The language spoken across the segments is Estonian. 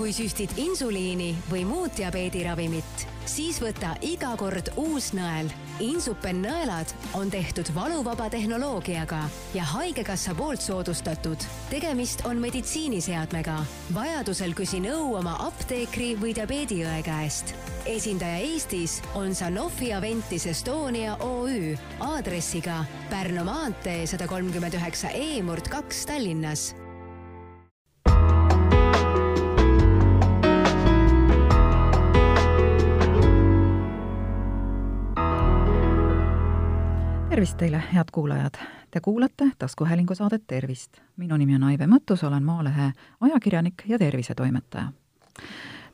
kui süstid insuliini või muud diabeediravimit, siis võta iga kord uus nõel. Insupen nõelad on tehtud valuvaba tehnoloogiaga ja Haigekassa poolt soodustatud. tegemist on meditsiiniseadmega. vajadusel küsi nõu oma apteekri või diabeediõe käest. esindaja Eestis on Sanofi Aventis Estonia OÜ aadressiga Pärnu maantee sada kolmkümmend üheksa E murd kaks Tallinnas tervist teile, head kuulajad! Te kuulate taskuhäälingu saadet Tervist. minu nimi on Aive Mõttus, olen Maalehe ajakirjanik ja tervisetoimetaja.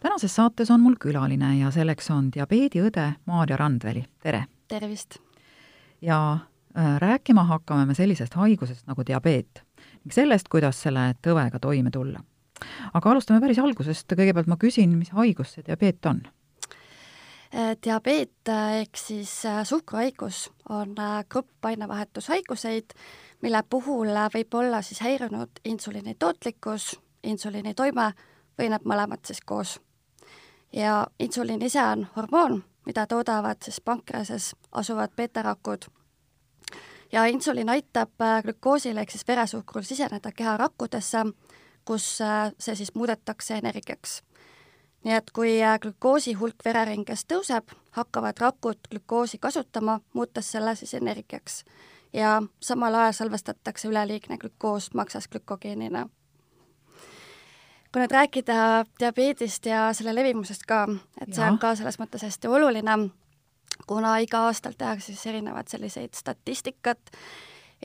tänases saates on mul külaline ja selleks on diabeediõde Maarja Randveli, tere! tervist! ja äh, rääkima hakkame me sellisest haigusest nagu diabeet ning sellest, kuidas selle tõvega toime tulla. aga alustame päris algusest, kõigepealt ma küsin, mis haigus see diabeet on? Äh, diabeet äh, ehk siis äh, suhkruhaigus on grupp ainevahetushaiguseid, mille puhul võib olla siis häirinud insuliini tootlikkus, insuliini toime või need mõlemad siis koos. ja insuliin ise on hormoon, mida toodavad siis pankreases asuvad beetarakud. ja insuliin aitab glükoosile ehk siis veresuhkrul siseneda keharakkudesse, kus see siis muudetakse energiaks nii et kui äh, glükoosi hulk vereringes tõuseb, hakkavad rakud glükoosi kasutama, muutes selle siis energiaks. ja samal ajal salvestatakse üleliigne glükoos maksas glükogeenina. kui nüüd rääkida diabeedist ja selle levimusest ka, et see ja. on ka selles mõttes hästi oluline, kuna iga aastal tehakse siis erinevaid selliseid statistikat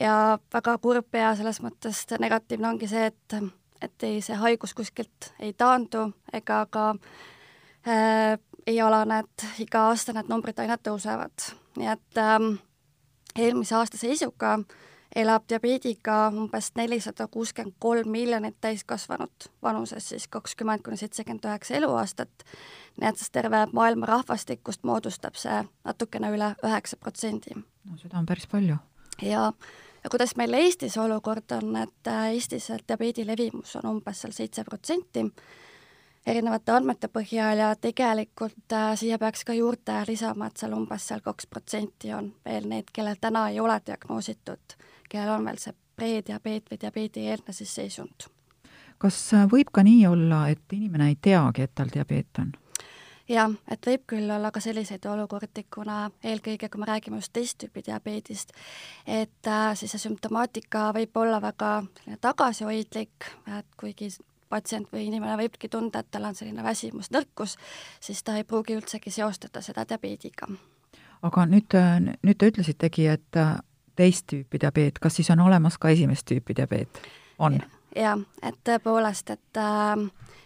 ja väga kurb ja selles mõttes negatiivne ongi see, et et ei, see haigus kuskilt ei taandu ega ka äh, ei alane, et iga aasta need numbrid aina tõusevad. nii et ähm, eelmise aasta seisuga elab diabeediga umbes nelisada kuuskümmend kolm miljonit täiskasvanut vanuses siis kakskümmend kuni seitsekümmend üheksa eluaastat, nii et siis terve maailma rahvastikust moodustab see natukene üle üheksa protsendi. no seda on päris palju. ja ja kuidas meil Eestis olukord on, et äh, Eestis diabeedi levimus on umbes seal seitse protsenti erinevate andmete põhjal ja tegelikult äh, siia peaks ka juurde lisama, et seal umbes seal kaks protsenti on veel need, kellel täna ei ole diagnoositud, kellel on veel see prediabeet või diabeedieelne siis seisund. kas äh, võib ka nii olla, et inimene ei teagi, et tal diabeet on? Jah, et võib küll olla ka selliseid olukordi, kuna eelkõige, kui me räägime just teist tüüpi diabeedist, et äh, siis see sümptomaatika võib olla väga selline tagasihoidlik, et kuigi patsient või inimene võibki tunda, et tal on selline väsimus, nõrkus, siis ta ei pruugi üldsegi seostada seda diabeediga. aga nüüd, nüüd te ütlesitegi, et äh, teist tüüpi diabeet, kas siis on olemas ka esimest tüüpi diabeet? on? jah, et tõepoolest, et, äh,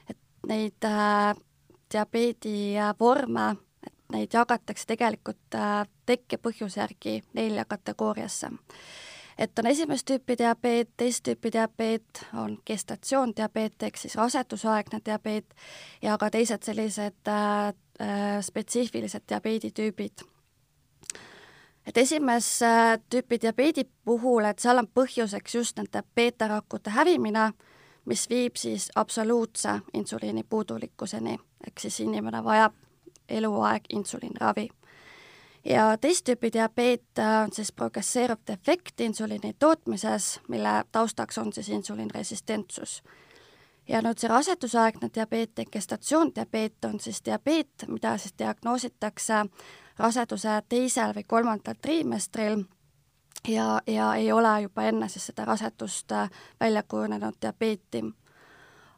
et neid diabeedi vorme, et neid jagatakse tegelikult äh, tekkepõhjuse järgi nelja kategooriasse. et on esimest tüüpi diabeet, teist tüüpi diabeet, on gestatsioondiabeet ehk siis rasedusaegne diabeet ja ka teised sellised äh, äh, spetsiifilised diabeeditüübid et esimese äh, tüüpi diabeedi puhul, et seal on põhjuseks just nende beetarakkude hävimine, mis viib siis absoluutse insuliini puudulikkuseni ehk siis inimene vajab eluaeg insuliiniravi. ja teist tüüpi diabeet äh, on siis progresseeruv defekt insuliini tootmises, mille taustaks on siis insuliinresistentsus. ja nüüd see rasedusaegne diabeet ehk gestatsioondiabeet on siis diabeet, mida siis diagnoositakse raseduse teisel või kolmandal triimestril ja, ja ei ole juba enne siis seda rasedust äh, välja kujunenud diabeeti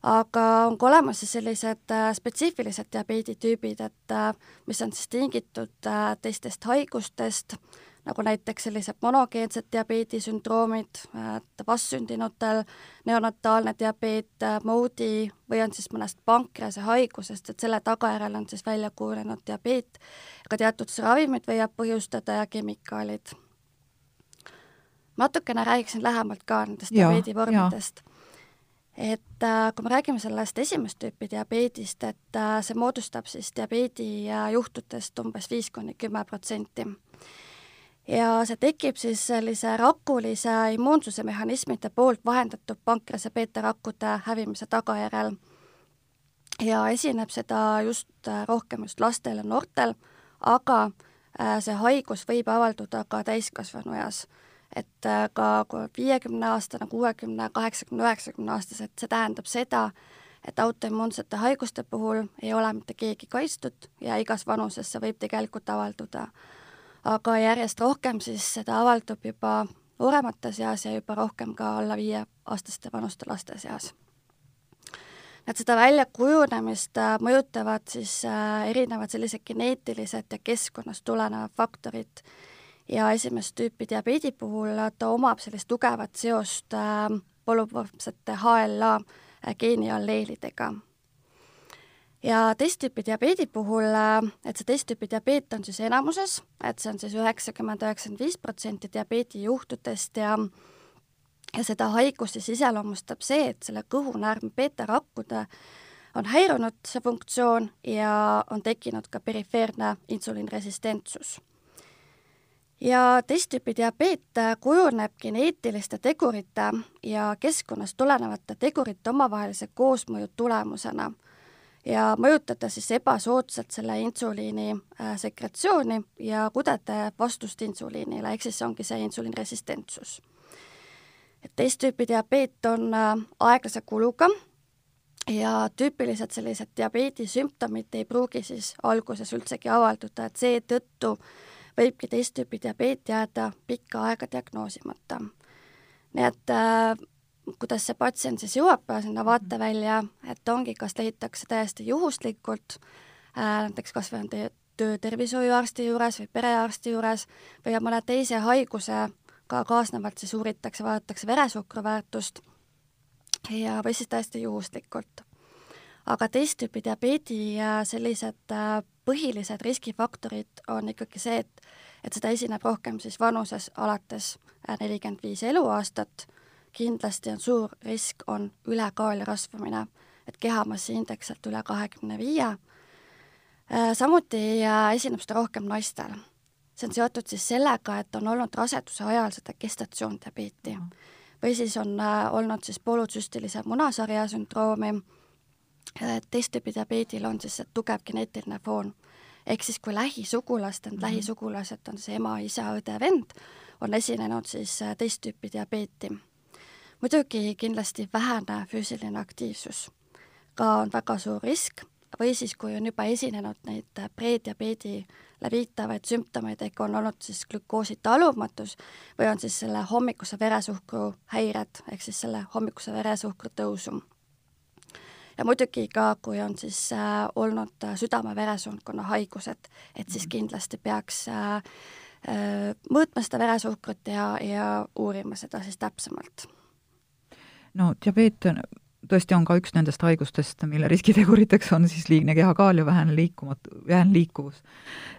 aga on ka olemas siis sellised äh, spetsiifilised diabeeditüübid, et äh, mis on siis tingitud äh, teistest haigustest, nagu näiteks sellised monogeensed diabeedisündroomid, et vastsündinutel neonataalne diabeet, moodi või on siis mõnest pankrease haigusest, et selle tagajärjel on siis välja kujunenud diabeet, ka teatud ravimid võivad põhjustada ja kemikaalid. natukene räägiksin lähemalt ka nendest diabeedivormidest et äh, kui me räägime sellest esimest tüüpi diabeedist, et äh, see moodustab siis diabeedi äh, juhtudest umbes viis kuni kümme protsenti. ja see tekib siis sellise rakulise immuunsuse mehhanismide poolt vahendatud pankrease beetarakkude hävimise tagajärjel. ja esineb seda just rohkem just lastel ja noortel, aga see haigus võib avalduda ka täiskasvanu eas et ka viiekümne-aastane, kuuekümne, kaheksakümne, üheksakümne aastased, see tähendab seda, et autoimmuunsete haiguste puhul ei ole mitte keegi kaitstud ja igas vanuses see võib tegelikult avalduda. aga järjest rohkem siis seda avaldub juba nooremate seas ja juba rohkem ka alla viieaastaste vanuste laste seas. et seda väljakujunemist äh, mõjutavad siis äh, erinevad sellised geneetilised ja keskkonnast tulenevad faktorid ja esimest tüüpi diabeedi puhul ta omab sellist tugevat seost äh, polüpropsete HLA geenialleelidega. ja teist-tüüpi diabeedi puhul, et see teist-tüüpi diabeet on siis enamuses, et see on siis üheksakümmend, üheksakümmend viis protsenti diabeedijuhtudest ja ja seda haigust siis iseloomustab see, et selle kõhunäärme beetarakkude on häirunud see funktsioon ja on tekkinud ka perifeerne insuliinresistentsus ja teist-tüüpi diabeet kujuneb geneetiliste tegurite ja keskkonnast tulenevate tegurite omavahelise koosmõju tulemusena ja mõjutada siis ebasoodsalt selle insuliini äh, sekretsiooni ja kudede vastust insuliinile, ehk siis ongi see insuliinresistentsus. et teist tüüpi diabeet on äh, aeglase kuluga ja tüüpilised sellised diabeedi sümptomid ei pruugi siis alguses üldsegi avalduda, et seetõttu äh, võibki teist tüüpi diabeet jääda pikka aega diagnoosimata. nii et äh, kuidas see patsient siis jõuab sinna vaatevälja, et ongi, kas leitakse täiesti juhuslikult äh,, näiteks kas või on teie töö tervishoiuarsti juures või perearsti juures või mõne teise haigusega kaasnevalt siis uuritakse, vaadatakse veresuhkru väärtust ja, või siis täiesti juhuslikult. Aga teist tüüpi diabeedi sellised äh, põhilised riskifaktorid on ikkagi see, et et seda esineb rohkem siis vanuses alates äh, nelikümmend viis eluaastat, kindlasti on suur risk, on ülekaal ja rasvumine, et kehamassi indeks sealt üle kahekümne viie, äh, samuti esineb seda rohkem naistel. see on seotud siis sellega, et on olnud raseduse ajal seda gestatsioondiabeeti või siis on olnud siis polütsüstilise munasarja sündroomi, teist tüüpi diabeedil on siis tugev geneetiline foon ehk siis kui lähisugulast, ent mm -hmm. lähisugulased on see ema, isa, õde, vend, on esinenud siis äh, teist tüüpi diabeeti. muidugi kindlasti vähene füüsiline aktiivsus ka on väga suur risk või siis, kui on juba esinenud neid äh, prediabeedi viitavaid sümptomeid, ehk on olnud siis glükoosi talumatus või on siis selle hommikuse veresuhkru häired, ehk siis selle hommikuse veresuhkru tõusu ja muidugi ka, kui on siis äh, olnud äh, südame-veresoonkonna haigused, et siis mhm. kindlasti peaks äh, äh, mõõtma seda veresuhkrut ja, ja uurima seda siis täpsemalt. no diabeet on tõesti on ka üks nendest haigustest, mille riskiteguriteks on siis liigne kehakaal ja vähene liikumatu, vähene liikuvus.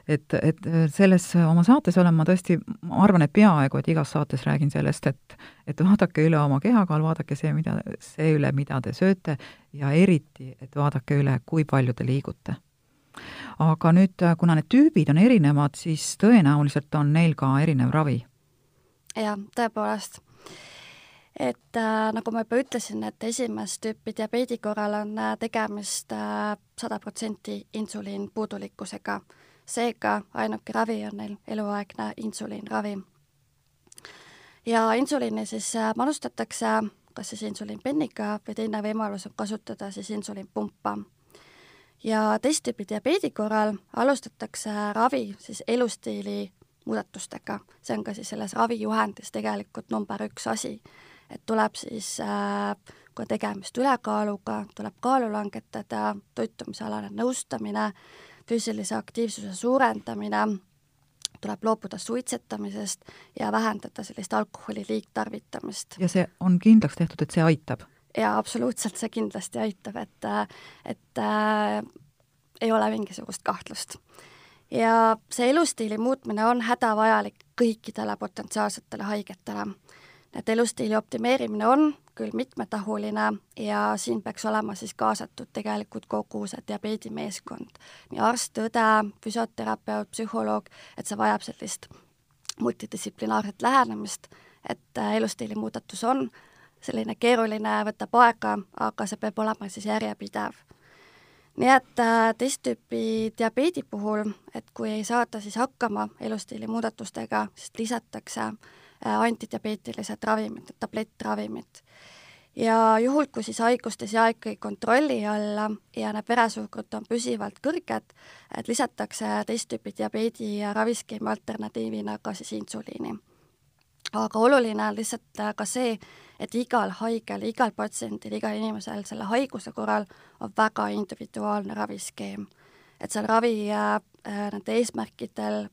et, et selles oma saates olen ma tõesti, ma arvan, et peaaegu et igas saates räägin sellest, et et vaadake üle oma kehakaal, vaadake see, mida, see üle, mida te sööte ja eriti, et vaadake üle, kui palju te liigute. aga nüüd, kuna need tüübid on erinevad, siis tõenäoliselt on neil ka erinev ravi. jah, tõepoolest et äh, nagu ma juba ütlesin, et esimest tüüpi diabeedi korral on äh, tegemist äh, sada protsenti insuliin puudulikkusega. seega ainuke ravi on neil eluaegne insuliinravi. ja insuliini siis äh, manustatakse kas siis insuliinpenniga või teine võimalus on kasutada siis insuliinpumpa. ja teist tüüpi diabeedi korral alustatakse ravi siis elustiili muudatustega, see on ka siis selles ravijuhendis tegelikult number üks asi et tuleb siis, äh, kui on tegemist ülekaaluga, tuleb kaalu langetada, toitumisalane nõustamine, füüsilise aktiivsuse suurendamine, tuleb loobuda suitsetamisest ja vähendada sellist alkoholi liigtarvitamist. ja see on kindlaks tehtud, et see aitab? jaa, absoluutselt, see kindlasti aitab, et, et äh, ei ole mingisugust kahtlust. ja see elustiili muutmine on hädavajalik kõikidele potentsiaalsetele haigetele et elustiili optimeerimine on küll mitmetahuline ja siin peaks olema siis kaasatud tegelikult kogu see diabeedimeeskond, nii arst, õde, füsioterapeut, psühholoog, et see vajab sellist multidistsiplinaarset lähenemist, et äh, elustiili muudatus on selline keeruline, võtab aega, aga see peab olema siis järjepidev. nii et äh, teist tüüpi diabeedi puhul, et kui ei saada siis hakkama elustiili muudatustega, siis lisatakse äh, antidiabeetilised ravimid, tablettravimid. ja juhul, kui siis haigust ei sea ikkagi kontrolli alla ja need veresuhkrut on püsivalt kõrged, et lisatakse teist tüüpi diabeedi raviskeemi alternatiivina ka siis insuliini. aga oluline on lihtsalt äh, ka see, et igal haigel, igal patsiendil, igal inimesel selle haiguse korral on väga individuaalne raviskeem. et seal ravi äh, nende eesmärkidel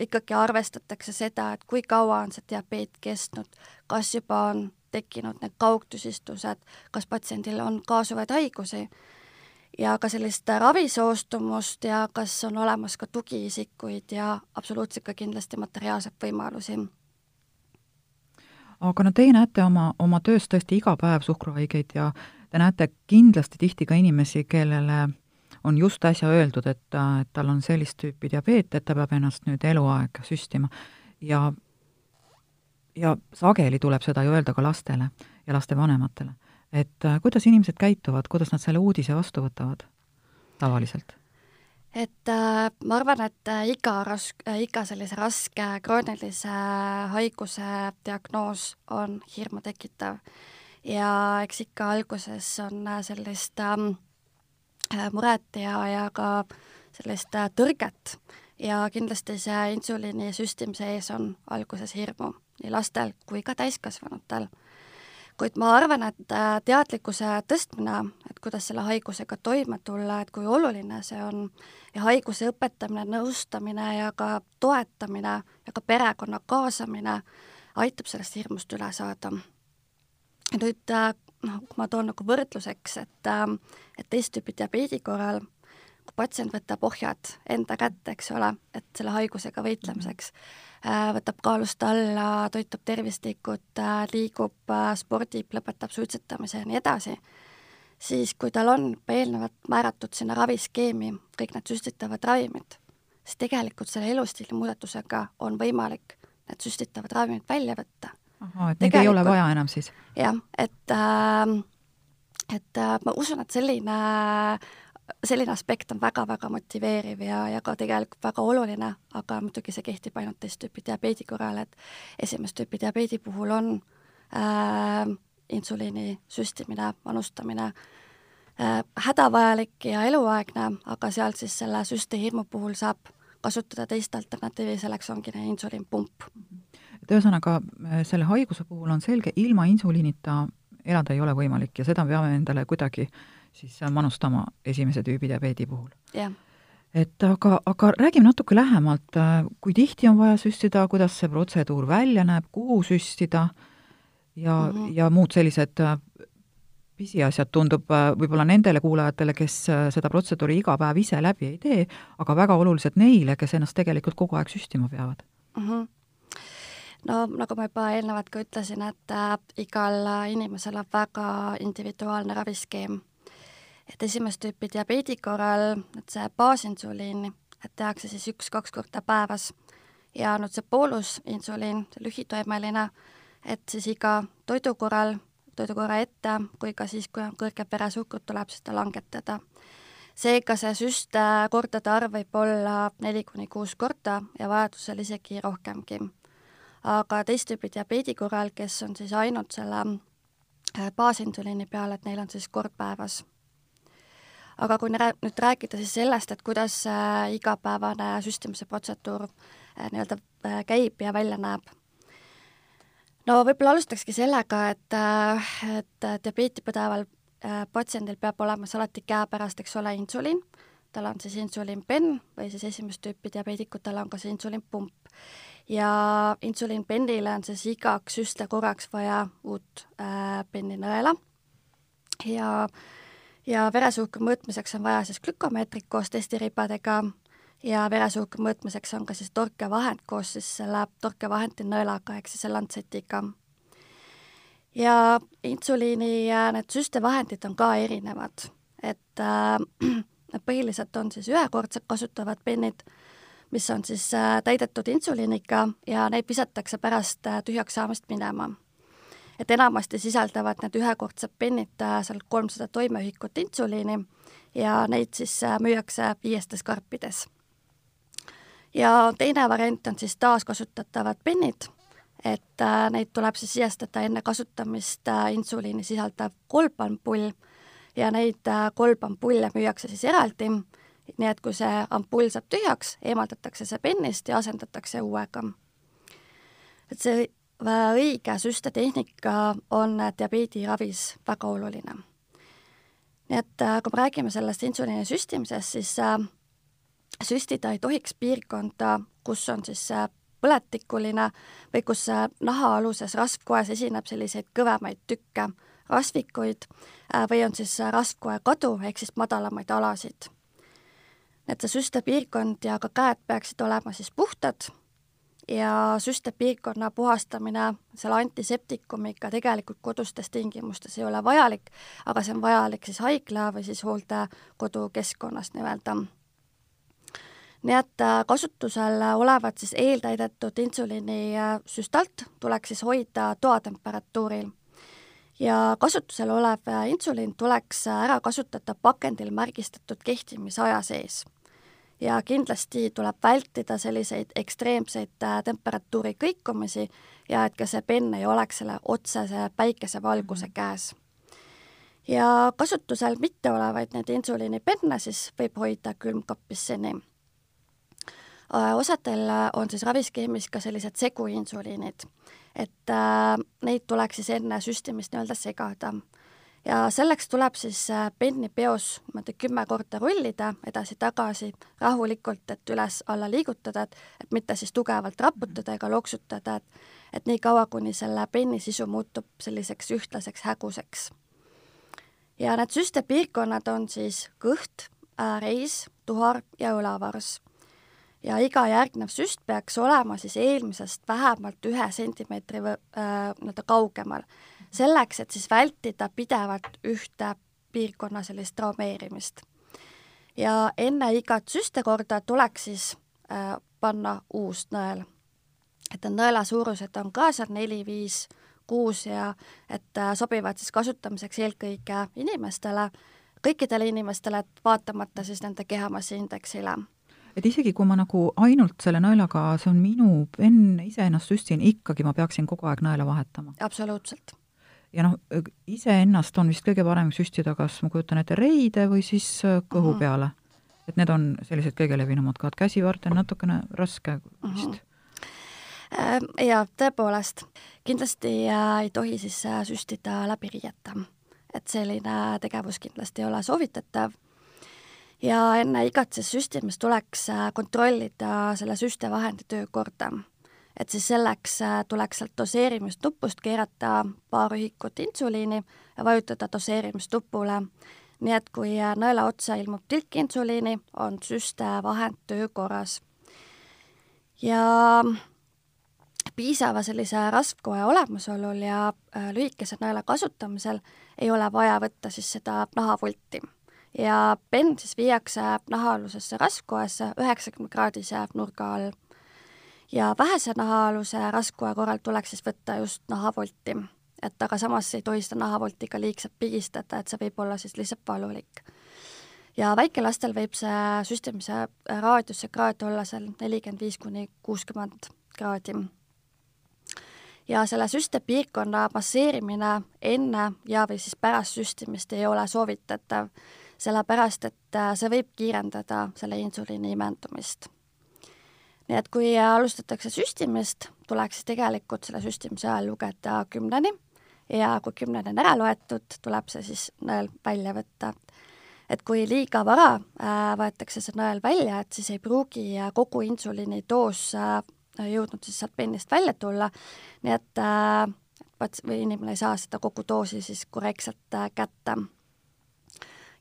ikkagi arvestatakse seda, et kui kaua on see diabeet kestnud, kas juba on tekkinud need kaugtüsistused, kas patsiendil on kaasuvaid haigusi ja ka sellist ravisoostumust ja kas on olemas ka tugiisikuid ja absoluutselt ka kindlasti materiaalseid võimalusi. Aga no teie näete oma, oma töös tõesti iga päev suhkruhaigeid ja te näete kindlasti tihti ka inimesi, kellele on just äsja öeldud, et, et tal on sellist tüüpi diabeet, et ta peab ennast nüüd eluaeg süstima ja ja sageli tuleb seda ju öelda ka lastele ja lastevanematele. et äh, kuidas inimesed käituvad, kuidas nad selle uudise vastu võtavad tavaliselt? et äh, ma arvan, et äh, iga ras- äh,, iga sellise raske kroonilise äh, haiguse diagnoos on hirmutekitav ja eks ikka alguses on äh, sellist ähm, äh, muret ja, ja ka sellist äh, tõrget ja kindlasti see insuliini süstimise ees on alguses hirmu nii lastel kui ka täiskasvanutel kuid ma arvan, et äh, teadlikkuse tõstmine, et kuidas selle haigusega toime tulla, et kui oluline see on ja haiguse õpetamine, nõustamine ja ka toetamine ja ka perekonna kaasamine aitab sellest hirmust üle saada. nüüd äh, noh, kui ma toon nagu võrdluseks, et, äh, et teist tüüpi diabeedi korral kui patsient võtab ohjad enda kätte, eks ole, et selle haigusega võitlemiseks Äh, võtab kaalust alla, toitub tervislikult, äh, liigub, äh, spordib, lõpetab suitsetamise ja nii edasi, siis kui tal on juba eelnevalt määratud sinna raviskeemi kõik need süstitavad ravimid, siis tegelikult selle elustiili muudatusega on võimalik need süstitavad ravimid välja võtta. Ahah, et neid ei ole vaja enam siis? jah, et äh, et äh, ma usun, et selline selline aspekt on väga-väga motiveeriv ja, ja ka tegelikult väga oluline, aga muidugi see kehtib ainult teist tüüpi diabeedi korral, et esimest tüüpi diabeedi puhul on äh, insuliini süstimine, manustamine äh, hädavajalik ja eluaegne, aga sealt siis selle süstihirmu puhul saab kasutada teist alternatiivi, selleks ongi insuliinpump. Et ühesõnaga, äh, selle haiguse puhul on selge, ilma insuliinita elada ei ole võimalik ja seda peame endale kuidagi äh, siis manustama esimese tüübi diabeedi puhul. et aga, aga räägime natuke lähemalt, kui tihti on vaja süstida, kuidas see protseduur välja näeb, kuhu süstida ja mm, -hmm. ja muud sellised äh, pisiasjad tundub äh, võib-olla nendele kuulajatele, kes äh, seda protseduuri iga päev ise läbi ei tee, aga väga olulised neile, kes ennast tegelikult kogu aeg süstima peavad mm. -hmm no nagu ma juba eelnevalt ka ütlesin, et äh, igal inimesel on väga individuaalne raviskeem et esimest tüüpi diabeedi korral, et see baasinsuliin, et tehakse siis üks-kaks korda päevas ja nüüd see boolusinsuliin, see lühitoimeline, et siis iga toidu korral, toidukorra ette, kui ka siis, kui on kõrge veresuhkrut, tuleb seda langetada. seega see süstkordade arv võib olla neli kuni kuus korda ja vajadusel isegi rohkemgi. Aga teist tüüpi diabeedi korral, kes on siis ainult selle äh, baasinsuliini peal, et neil on siis kord päevas. Aga kui nüüd rääkida siis sellest, et kuidas äh, igapäevane süstimise protseduur äh, nii-öelda käib ja välja näeb, no võib-olla alustakski sellega, et, et diabeeti põdeval patsiendil peab olema siis alati käepärast, eks ole, insuliin, tal on siis insuliinpenn või siis esimest tüüpi diabeedikutel on ka see insuliinpump. Ja insuliinpennile on siis igaks süste korraks vaja uut äh, penninõela ja äh, ja veresuhkru mõõtmiseks on vaja siis glükomeetrit koos testiribadega ja veresuhkru mõõtmiseks on ka siis torkevahend koos siis selle torkevahendi nõelaga ehk siis lantsetiga. ja insuliini ja need süstevahendid on ka erinevad, et äh, põhiliselt on siis ühekordsed kasutavad pennid, mis on siis äh, täidetud insuliiniga ja neid visatakse pärast äh, tühjaks saamist minema et enamasti sisaldavad need ühekordsed pennid äh, seal kolmsada toimeühikut insuliini ja neid siis müüakse viiestes karpides. ja teine variant on siis taaskasutatavad pennid, et neid tuleb siis sisestada enne kasutamist insuliini sisaldav kolbampull ja neid kolbampulle müüakse siis eraldi nii et kui see ampull saab tühjaks, eemaldatakse see pennist ja asendatakse uuega. et see õige süstetehnika on diabeediravis väga oluline. nii et äh, kui me räägime sellest insuliini süstimisest, siis äh, süstida ei tohiks piirkonda, kus on siis äh, põletikuline või kus nahaaluses rasvkoes esineb selliseid kõvemaid tükke, rasvikuid või on siis rasvkoe kadu ehk siis madalamaid alasid et see süstepiirkond ja ka käed peaksid olema siis puhtad. Ja süstepiirkonna puhastamine selle antiseptikumiga tegelikult kodustes tingimustes ei ole vajalik, aga see on vajalik siis haigla või siis hooldekodu keskkonnas nii-öelda. nii et äh, kasutusel olevat siis eeltäidetud insuliini äh, süstalt tuleks siis hoida toatemperatuuril. Ja kasutusel olev äh, insuliin tuleks ära kasutada pakendil märgistatud kehtimisaja sees ja kindlasti tuleb vältida selliseid ekstreemseid äh, temperatuuri kõikumisi ja et ka see penn ei oleks selle otsese päikesevalguse mhm. käes. ja kasutusel mitteolevaid neid insuliinipenne siis võib hoida külmkapis seni. Äh, osadel on siis raviskeemis ka sellised seguinsuliinid, et äh, neid tuleks siis enne süstimist nii-öelda segada ja selleks tuleb siis äh, penni peos niimoodi kümme korda rullida edasi-tagasi rahulikult, et üles-alla liigutada, et, et mitte siis tugevalt raputada ega loksutada, et et nii kaua, kuni selle penni sisu muutub selliseks ühtlaseks häguseks. ja need süstepiirkonnad on siis kõht, reis, tuhar ja õlavarss. ja iga järgnev süst peaks olema siis eelmisest vähemalt ühe sentimeetri äh, nii-öelda kaugemal selleks, et siis vältida pidevalt ühte piirkonna sellist traumeerimist. ja enne igat süstekorda tuleks siis äh, panna uus nõel. et need nõela suurused on ka seal neli, viis, kuus ja et äh, sobivad siis kasutamiseks eelkõige inimestele, kõikidele inimestele, et vaatamata siis nende kehamassi indeksile et isegi kui ma nagu ainult selle nõelaga, see on minu, enne iseennast süstin, ikkagi ma peaksin kogu aeg nõela vahetama? absoluutselt ja noh, iseennast on vist kõige parem süstida kas, ma kujutan ette, reide või siis äh, kõhu mhm. peale. et need on sellised kõige levinumad kohad, käsivart on natukene raske vist mm. -hmm. ja tõepoolest, kindlasti äh, ei tohi siis süstida läbi riieta. et selline tegevus kindlasti ei ole soovitatav ja enne igat siis süstimist tuleks kontrollida selle süstevahendi töökorda et siis selleks äh, tuleks sealt doseerimisnupust keerata paar ühikut insuliini ja vajutada doseerimisnupule. nii et kui äh, nõela otsa ilmub tilk insuliini, on süstevahend töökorras. ja piisava sellise rasvkoe olemasolul ja äh, lühikese nõela kasutamisel ei ole vaja võtta siis seda nahavulti ja penn siis viiakse nahaalusesse rasvkoesse üheksakümne kraadise nurga all ja vähese nahaaluse raskuaja korral tuleks siis võtta just nahavolti, et aga samas ei tohi seda nahavolti ka liigselt pigistada, et see võib olla siis lihtsalt valulik. ja väikelastel võib see süstimise raadius, see kraad olla seal nelikümmend viis kuni kuuskümmend kraadi. ja selle süstepiirkonna masseerimine enne ja või siis pärast süstimist ei ole soovitatav, sellepärast et see võib kiirendada selle insuliini imendumist nii et kui alustatakse süstimist, tuleks siis tegelikult selle süstimise ajal lugeda kümneni. Ja kui kümneni on ära loetud, tuleb see siis nõel välja võtta. et kui liiga vara äh, võetakse see nõel välja, et siis ei pruugi kogu insuliini doos äh, jõudnud siis sealt pennist välja tulla, nii et äh, või inimene ei saa seda kogu doosi siis korrektselt äh, kätte.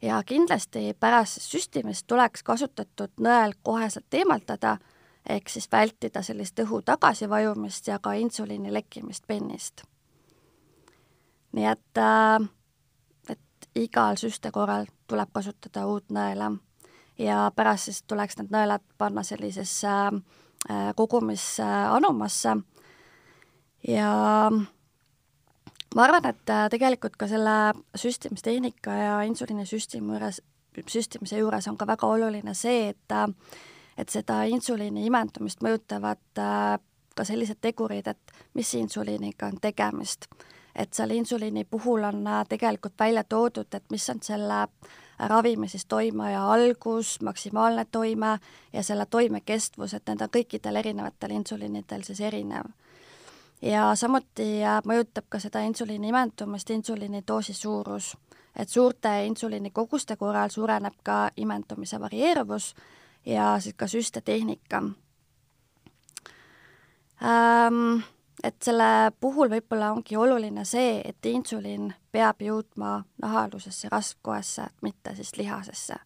Ja kindlasti pärast süstimist tuleks kasutatud nõel koheselt eemaldada ehk siis vältida sellist õhu tagasivajumist ja ka insuliini lekkimist pennist. nii et, äh, et igal süste korral tuleb kasutada uut nõela ja pärast siis tuleks need nõelad panna sellisesse äh, kogumisanumasse ja ma arvan, et äh, tegelikult ka selle süstimistehnika ja insuliini süstimu juures süstimise juures on ka väga oluline see, et et seda insuliini imendumist mõjutavad ka sellised tegurid, et mis insuliiniga on tegemist. et seal insuliini puhul on tegelikult välja toodud, et mis on selle ravimi siis toimeaja algus, maksimaalne toime ja selle toimekestvus, et need on kõikidel erinevatel insuliinidel siis erinev ja samuti mõjutab ka seda insuliini imendumist insuliini doosi suurus. et suurte insuliinikoguste korral suureneb ka imendumise varieeruvus ja siis ka süstetehnika ähm,. Et selle puhul võib-olla ongi oluline see, et insuliin peab jõudma nahaalusesse rasvkoesse, mitte siis lihasesse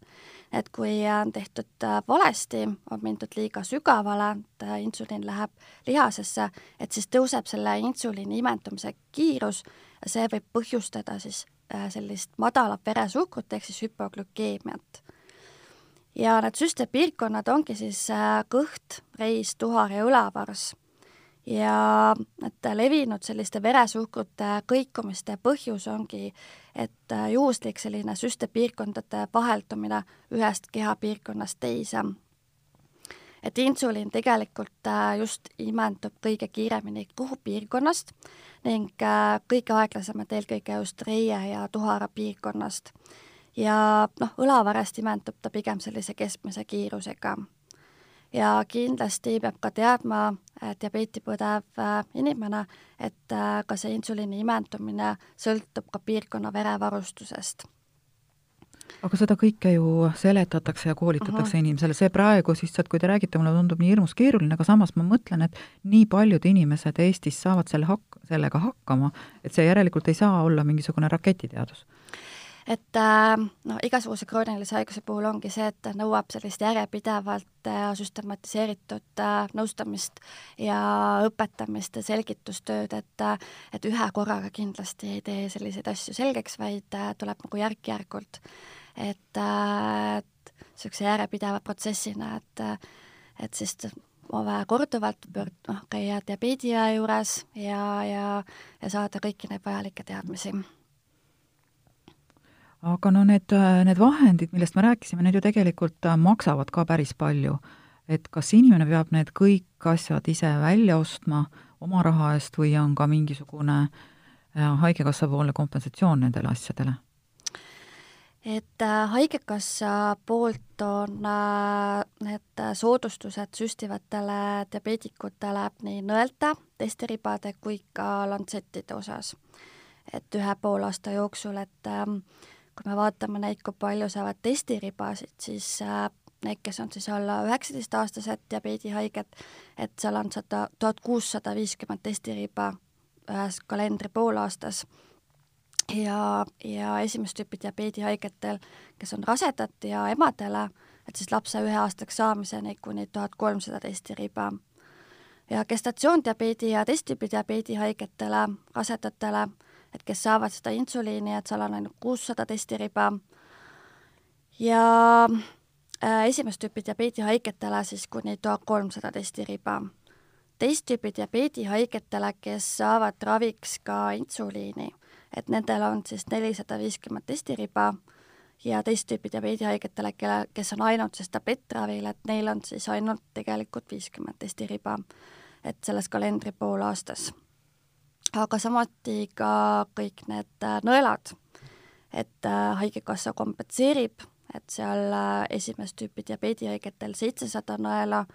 et kui on tehtud äh, valesti, on mindud liiga sügavale, et äh, insuliin läheb lihasesse, et siis tõuseb selle insuliini imendumise kiirus ja see võib põhjustada siis äh, sellist madalat veresuhkrut ehk siis hüpoglükeemiat. Ja need süstepiirkonnad ongi siis kõht, reis, tuhar ja õlavarss ja et levinud selliste veresuhkrute kõikumiste põhjus ongi, et juhuslik selline süstepiirkondade vaheldumine ühest kehapiirkonnast teise. et insuliin tegelikult äh, just imendub kõige kiiremini kõhupiirkonnast ning äh, kõige aeglasemalt eelkõige just reie ja tuhara piirkonnast. Ja noh, õlavarrest imendub ta pigem sellise keskmise kiirusega. Ja kindlasti peab ka teadma diabeeti põdev äh, inimene, et äh, ka see insuliini imendumine sõltub ka piirkonna verevarustusest. Aga seda kõike ju seletatakse ja koolitatakse Aha. inimesele, see praegu siis, et kui te räägite, mulle tundub nii hirmus keeruline, aga samas ma mõtlen, et nii paljud inimesed Eestis saavad selle hak-, sellega hakkama, et see järelikult ei saa olla mingisugune raketiteadus et äh, noh, igasuguse kroonilise haiguse puhul ongi see, et nõuab sellist järjepidevalt ja süstematiseeritud äh, nõustamist ja õpetamist ja selgitustööd, et et ühe korraga kindlasti ei tee selliseid asju selgeks, vaid äh, tuleb nagu järk-järgult. et, et niisuguse järjepideva protsessina, et et siis on vaja korduvalt pöörd-, noh, käia diabeediõe juures ja, ja, ja saada kõiki neid vajalikke teadmisi aga no need, need vahendid, millest me rääkisime, need ju tegelikult äh, maksavad ka päris palju. et kas inimene peab need kõik asjad ise välja ostma oma raha eest või on ka mingisugune äh, Haigekassa poolne kompensatsioon nendele asjadele? et äh, Haigekassa poolt on need soodustused süstivatele diabeetikutele nii nõelte, testiribade kui ka lantsettide osas. et ühe poolaasta jooksul, et äh, kui me vaatame neid, kui palju saavad testiribasid, siis äh, need, kes on siis alla üheksateistaastased diabeedihaiged, et seal on sada, tuhat kuussada viiskümmend testiriba ühes kalendri poolaastas ja, ja esimest tüüpi diabeedihaigetel, kes on rasedad ja emadele, et siis lapse üheaastaks saamiseni kuni tuhat kolmsada testiriba. ja gestatsioondiabeedi ja testtüübi diabeedi haigetele, rasedatele et kes saavad seda insuliini, et seal on ainult kuussada testiriba. Ja äh, esimest tüüpi diabeedi haigetele siis kuni tuhat kolmsada testiriba. teist tüüpi diabeedi haigetele, kes saavad raviks ka insuliini, et nendel on siis nelisada viiskümmend testiriba. Ja teist tüüpi diabeedi haigetele, kelle, kes on ainult siis tablettravil, et neil on siis ainult tegelikult viiskümmend testiriba, et selles kalendri poolaastas aga samuti ka kõik need äh, nõelad, et äh, Haigekassa kompenseerib, et seal äh, esimest tüüpi diabeedihaigetel seitsesada nõela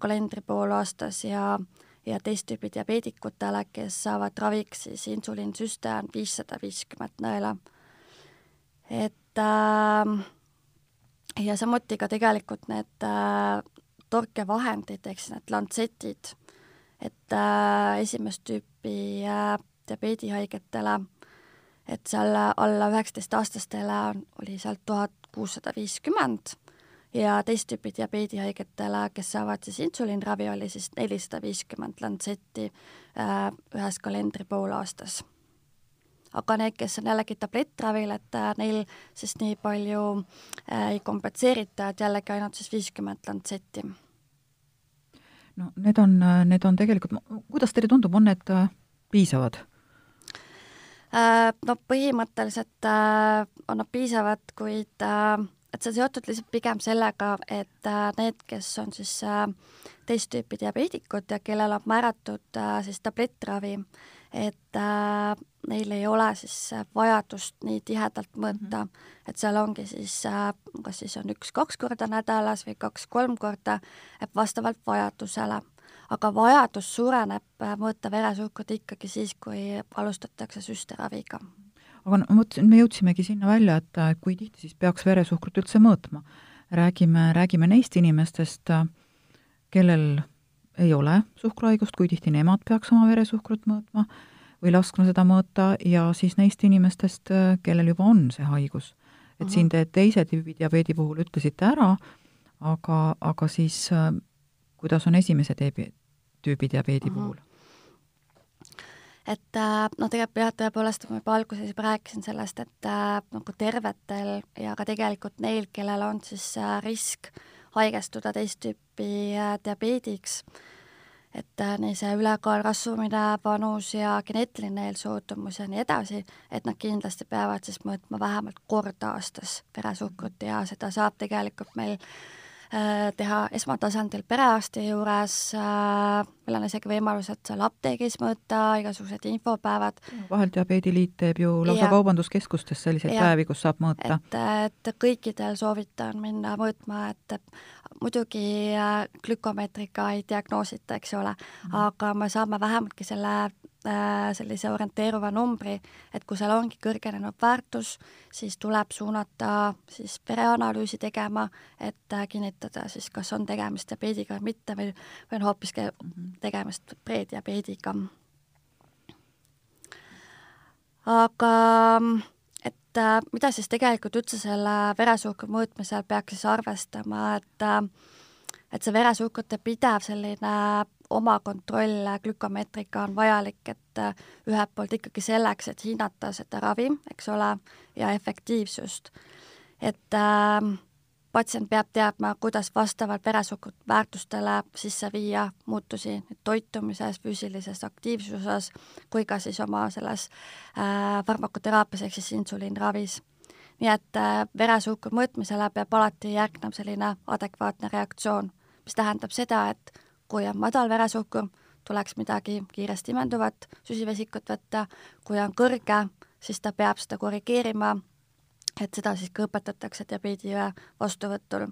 kalendri poolaastas ja ja teist tüüpi diabeedikutele, kes saavad raviks siis insuliinsüste, on viissada viiskümmend nõela. et äh, ja samuti ka tegelikult need äh, torkevahendid, ehk siis need lantsetid et äh, esimest tüüpi äh, diabeedihaigetele, et seal alla üheksateistaastastele oli sealt tuhat kuussada viiskümmend ja teist tüüpi diabeedihaigetele, kes saavad siis insuliinravi, oli siis nelisada viiskümmend lantsetti äh, ühes kalendri poolaastas. aga need, kes on jällegi tablettravil, et äh, neil siis nii palju äh, ei kompenseerita, et jällegi ainult siis viiskümmend lantsetti no need on, need on tegelikult, kuidas teile tundub, on need äh, piisavad? no põhimõtteliselt on nad piisavad, kuid et see on seotud lihtsalt pigem sellega, et need, kes on siis teist tüüpi diabeedikud ja kellel on määratud siis tablettravi, et äh, neil ei ole siis vajadust nii tihedalt mõõta mm, -hmm. et seal ongi siis äh, kas siis on üks-kaks korda nädalas või kaks-kolm korda, et vastavalt vajadusele. aga vajadus suureneb äh, mõõta veresuhkrut ikkagi siis, kui alustatakse süsteraviga. aga no mõtlesin, me jõudsimegi sinna välja, et äh, kui tihti siis peaks veresuhkrut üldse mõõtma. räägime, räägime neist inimestest, äh, kellel ei ole suhkruhaigust, kui tihti nemad peaks oma veresuhkrut mõõtma või laskma seda mõõta ja siis neist inimestest, kellel juba on see haigus. et Aha. siin te teise tüübi diabeedi puhul ütlesite ära, aga, aga siis kuidas on esimese tüübi, tüübi diabeedi Aha. puhul? et äh, no tegelikult jah, tõepoolest ma juba alguses juba rääkisin sellest, et äh, nagu tervetel ja ka tegelikult neil, kellel on siis äh, risk äh, haigestuda teist tüüpi äh, diabeediks, et äh, nii see ülekaal, rasvumine, vanus ja geneetiline eelsoodumus ja nii edasi, et nad kindlasti peavad siis mõõtma vähemalt kord aastas veresuhkrut ja seda saab tegelikult meil teha esmatasandil perearsti juures, äh, meil on isegi võimalused seal apteegis mõõta, igasugused infopäevad. vahel Diabeediliit teeb ju lausa ja, kaubanduskeskustes selliseid ja, päevi, kus saab mõõta. et, et kõikidel soovitan minna mõõtma, et muidugi äh, glükomeetriga ei diagnoosita, eks ole mm, -hmm. aga me saame vähemaltki selle Äh, sellise orienteeruva numbri, et kui seal ongi kõrgenenud väärtus, siis tuleb suunata siis pereanalüüsi tegema, et äh, kinnitada siis, kas on tegemist diabeediga või mitte või, või on hoopiski mhm. tegemist prediabeediga. aga et äh, mida siis tegelikult üldse selle veresuhkru mõõtmisel peaks siis arvestama, et et see veresuhkrute pidev selline oma kontroll glükomeetrika on vajalik, et äh, ühelt poolt ikkagi selleks, et hinnata seda ravi, eks ole, ja efektiivsust. et äh, patsient peab teadma, kuidas vastavalt veresuhkrut väärtustele sisse viia muutusi toitumises, füüsilises aktiivsuses kui ka siis oma selles äh, farmakoteraapias ehk siis insuliinravis. nii et äh, veresuhkru mõõtmisele peab alati järgnema selline adekvaatne reaktsioon, mis tähendab seda, et kui on madal veresuhkur, tuleks midagi kiiresti imenduvat süsivesikut võtta, kui on kõrge, siis ta peab seda korrigeerima, et seda siis ka õpetatakse diabeedijõe vastuvõtul.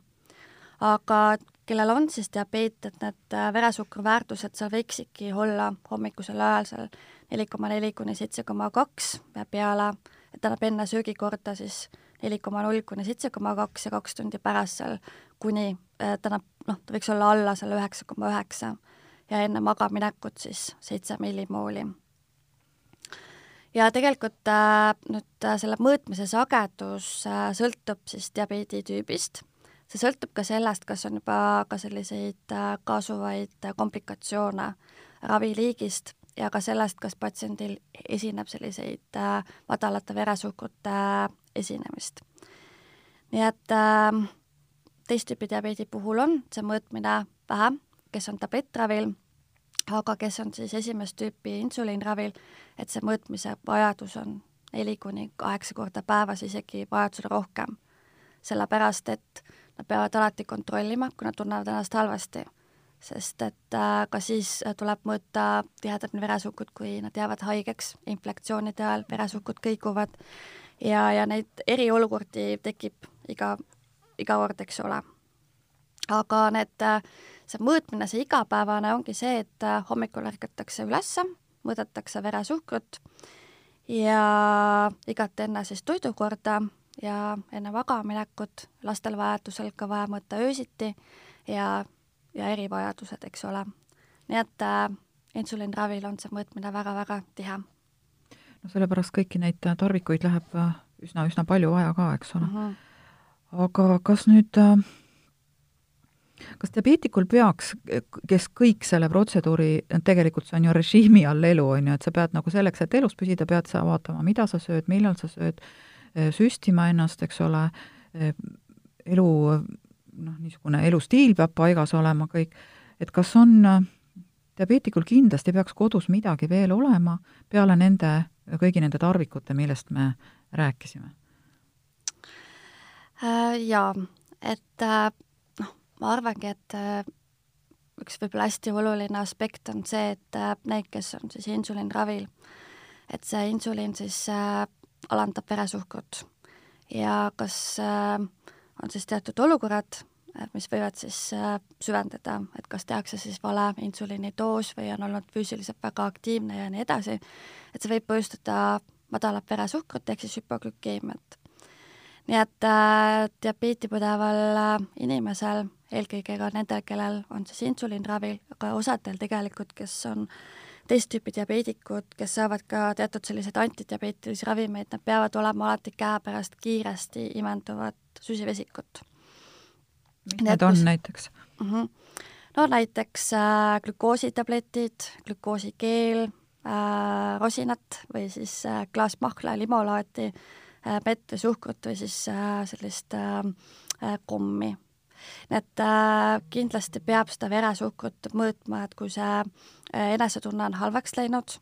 aga kellel on siis diabeet, et need äh, veresuhkru väärtused seal võiksidki olla hommikusel ajal seal neli koma neli kuni seitse koma kaks ja peale, et tähendab enne söögikorda siis neli koma null kuni seitse koma kaks ja kaks tundi pärast seal kuni tähendab noh, ta võiks olla alla selle üheksa koma üheksa ja enne magaminekut siis seitse millimooli. ja tegelikult äh, nüüd äh, selle mõõtmise sagedus äh, sõltub siis diabeeditüübist, see sõltub ka sellest, kas on juba ka selliseid äh, kaasuvaid äh, komplikatsioone raviliigist ja ka sellest, kas patsiendil esineb selliseid äh, madalate veresuhkrute äh, esinemist. nii et äh, teist tüüpi diabeedi puhul on see mõõtmine vähem, kes on tablettravil, aga kes on siis esimest tüüpi insuliinravil, et see mõõtmise vajadus on neli kuni kaheksa korda päevas, isegi vajadusel rohkem. sellepärast, et nad peavad alati kontrollima, kui nad tunnevad ennast halvasti. sest et äh, ka siis tuleb mõõta tihedamini veresuhkrut, kui nad jäävad haigeks infektsioonide ajal, veresuhkrut kõiguvad ja, ja neid eriolukordi tekib iga iga kord, eks ole. aga need, see mõõtmine, see igapäevane ongi see, et hommikul ärgatakse üles, mõõdetakse veresuhkrut ja igat enne siis toidukorda ja enne magamaminekut, lastel vajadusel ka vaja mõõta öösiti ja, ja erivajadused, eks ole. nii et äh, insuliinravil on see mõõtmine väga-väga tihe. no sellepärast kõiki neid tarvikuid läheb üsna-üsna palju vaja ka, eks ole uh. Mhm. Aga kas nüüd äh, kas diabeetikul peaks, kes kõik selle protseduuri, tegelikult see on ju režiimi all elu, on ju, et sa pead nagu selleks, et elus püsida, pead sa vaatama, mida sa sööd, millal sa sööd, äh, süstima ennast, eks ole, äh, elu noh, niisugune elustiil peab paigas olema kõik, et kas on, diabeetikul kindlasti peaks kodus midagi veel olema peale nende kõigi nende tarvikute, millest me rääkisime? Jaa, et noh, ma arvangi, et üks võib-olla hästi oluline aspekt on see, et need, kes on siis insuliinravil, et see insuliin siis alandab veresuhkrut ja kas on siis teatud olukorrad, mis võivad siis äh, süvendada, et kas tehakse siis vale insuliinidoos või on olnud füüsiliselt väga aktiivne ja nii edasi, et see võib põhjustada madalat veresuhkrut ehk siis hüpoglükeemiat. Nii et äh, diabeeti põdeval äh, inimesel, eelkõige ka nendel, kellel on siis insuliinravil, aga osadel tegelikult, kes on teist tüüpi diabeedikud, kes saavad ka teatud selliseid antidiabeetilisi ravimeid, nad peavad olema alati käepärast kiiresti imenduvat süsivesikut mis need on näiteks mm? -hmm. no näiteks äh, glükoositabletid, glükoosikeel äh,, rosinat või siis äh, klaas mahla, limolaati äh,, mett või suhkrut või siis äh, sellist äh, äh kommi. nii et äh, kindlasti peab seda veresuhkrut mõõtma, et kui see äh, enesetunne on halvaks läinud,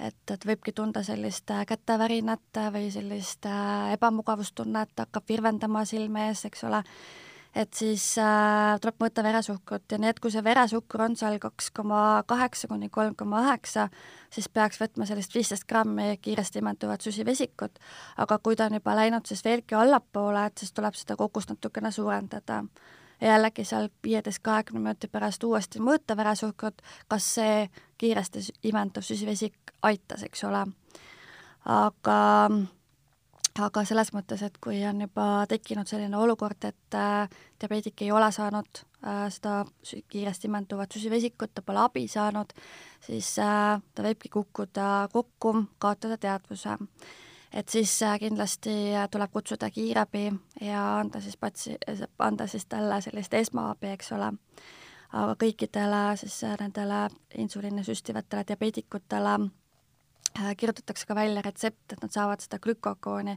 et, et võibki tunda sellist äh, kätevärinat või sellist äh, ebamugavustunnet, hakkab virvendama silme ees, eks ole et siis äh, tuleb mõõta veresuhkrut ja nii, et kui see veresuhkur on seal kaks koma kaheksa kuni kolm koma üheksa, siis peaks võtma sellist viisteist grammi kiiresti imenduvat süsivesikut, aga kui ta on juba läinud siis veelgi allapoole, et siis tuleb seda kogust natukene suurendada. ja jällegi seal viieteist-kahekümne minuti pärast uuesti mõõta veresuhkrut, kas see kiiresti imenduv süsivesik aitas, eks ole. aga aga selles mõttes, et kui on juba tekkinud selline olukord, et äh, diabeedik ei ole saanud äh, seda kiiresti imenduvat süsivesikut, ta pole abi saanud, siis äh, ta võibki kukkuda kokku, kaotada teadvuse. et siis äh, kindlasti tuleb kutsuda kiirabi ja anda siis patsi-, anda siis talle sellist esmaabi, eks ole. aga kõikidele siis äh, nendele insuliini süstivatele diabeedikutele Äh, kirjutatakse ka välja retsept, et nad saavad seda glükokooni,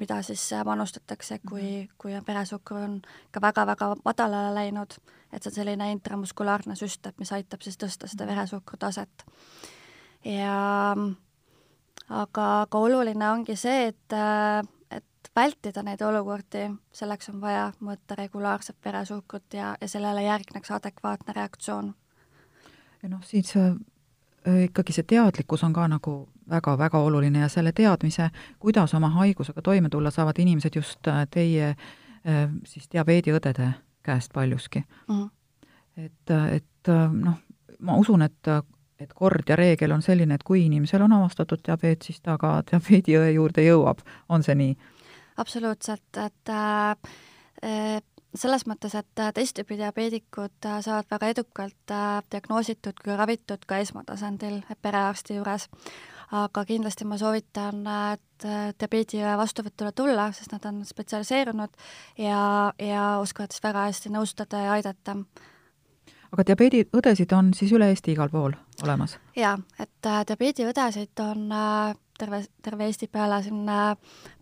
mida siis äh, manustatakse, kui, mhm. kui on veresuhkur on ka väga-väga madalale läinud, et see on selline intramuskulaarne süst, et mis aitab siis tõsta seda mhm. veresuhkru taset. ja aga, aga oluline ongi see, et, äh, et vältida neid olukordi, selleks on vaja mõõta regulaarset veresuhkrut ja, ja sellele järgneks adekvaatne reaktsioon. ja noh, siis ikkagi see teadlikkus on ka nagu väga-väga oluline ja selle teadmise, kuidas oma haigusega toime tulla, saavad inimesed just äh, teie äh, siis diabeediõdede käest paljuski mm. -hmm. et, äh, et noh, ma usun, et, et kord ja reegel on selline, et kui inimesel on avastatud diabeet, siis ta ka diabeediõe juurde jõuab, on see nii? absoluutselt, et äh, selles mõttes, et teist tüüpi diabeedikud saavad väga edukalt diagnoositud kui ravitud ka esmatasandil perearsti juures aga kindlasti ma soovitan, et diabeedi vastuvõtule tulla, sest nad on spetsialiseerunud ja, ja oskavad siis väga hästi nõustada ja aidata. aga diabeediõdesid on siis üle Eesti igal pool olemas? jaa, et äh, diabeediõdesid on äh, terve, terve Eesti peale siin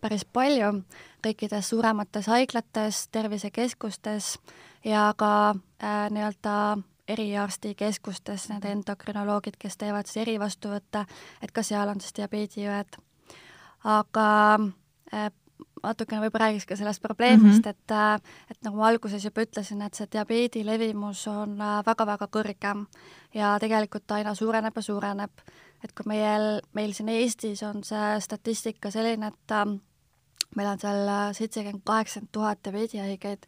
päris palju, kõikides suuremates haiglates, tervisekeskustes ja ka äh, nii-öelda eriarstikeskustes need endokrinoloogid, kes teevad siis erivastuvõtte, et ka seal on siis diabeediõed. aga äh, natukene võib-olla räägiks ka sellest probleemist mm, -hmm. et, äh, et nagu ma alguses juba ütlesin, et see diabeedi levimus on väga-väga äh, kõrge ja tegelikult aina suureneb ja suureneb. Et kui meil, meil siin Eestis on see statistika selline, et meil on seal seitsekümmend, kaheksakümmend tuhat diabeedihaigeid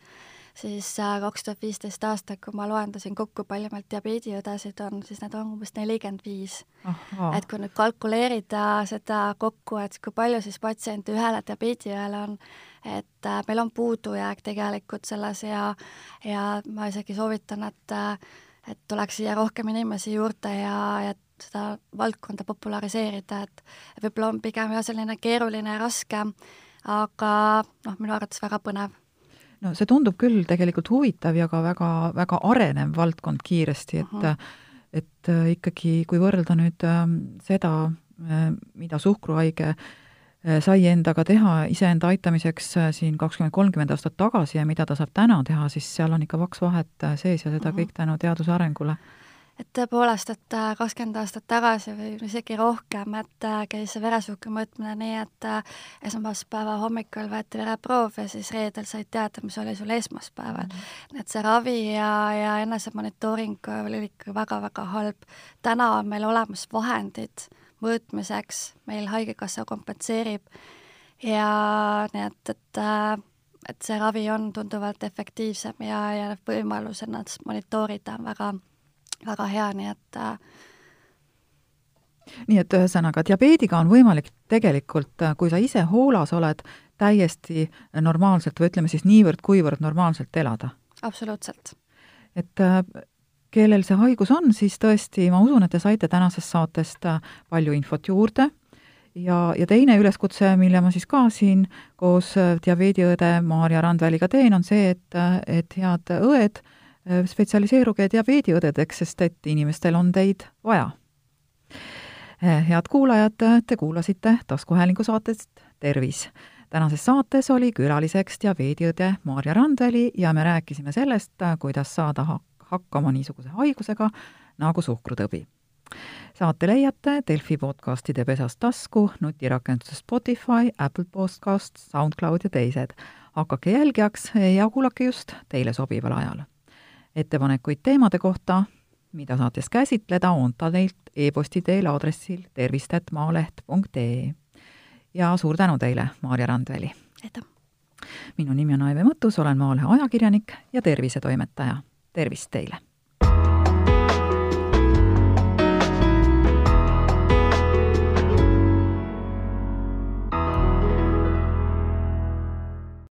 siis äh, kaks tuhat viisteist aastal, kui ma loendasin kokku, palju meil diabeediõdesid on, siis need on umbes nelikümmend viis. et kui nüüd kalkuleerida seda kokku, et kui palju siis patsiente ühele diabeediõele on, et äh, meil on puudujääk tegelikult selles ja, ja ma isegi soovitan, et et tuleks siia rohkem inimesi juurde ja, ja seda valdkonda populariseerida, et võib-olla on pigem jah, selline keeruline ja raske, aga noh, minu arvates väga põnev no see tundub küll tegelikult huvitav ja ka väga, väga arenev valdkond kiiresti, et uh -huh. et äh, ikkagi, kui võrrelda nüüd äh, seda, äh, mida suhkruhaige sai endaga teha iseenda aitamiseks siin kakskümmend, kolmkümmend aastat tagasi ja mida ta saab täna teha, siis seal on ikka vaks vahet sees ja seda uh -huh. kõik tänu teaduse arengule et tõepoolest, et äh, kakskümmend aastat tagasi või isegi rohkem, et äh, käis see veresuhkru mõõtmine nii, et äh, esmaspäeva hommikul võeti vereproov ja siis reedel said teada, mis oli sul esmaspäeval mm. -hmm. et see ravi ja, ja enesemonitooring oli ikka väga-väga halb. täna on meil olemas vahendid mõõtmiseks, meil Haigekassa kompenseerib ja nii et, et et see ravi on tunduvalt efektiivsem ja, ja võimalus ennast monitoorida on väga väga hea, nii et äh, nii et ühesõnaga, diabeediga on võimalik tegelikult, äh, kui sa ise hoolas oled, täiesti normaalselt või ütleme siis niivõrd-kuivõrd normaalselt elada? absoluutselt. et äh, kellel see haigus on, siis tõesti, ma usun, et te saite tänasest saatest palju infot juurde ja, ja teine üleskutse, mille ma siis ka siin koos diabeediõde Maarja Randväliga teen, on see, et, et head õed Äh, spetsialiseeruge diabeediõdedeks, sest et inimestel on teid vaja. Äh, head kuulajad, te kuulasite taskuhäälingu saatest Tervis. tänases saates oli külaliseks diabeediõde Maarja Randväli ja me rääkisime sellest, kuidas saada hakkama niisuguse haigusega nagu suhkrutõbi. saate leiate Delfi podcastide pesast tasku, nutirakenduse Spotify, Apple Podcast, SoundCloud ja teised. hakake jälgijaks ja kuulake just teile sobival ajal ettepanekuid teemade kohta, mida saates käsitleda, on ta teilt e-posti teel aadressil tervist.maaleht.ee. ja suur tänu teile, Maarja Randveli! aitäh! minu nimi on Aive Mõttus, olen Maalehe ajakirjanik ja tervisetoimetaja. tervist teile!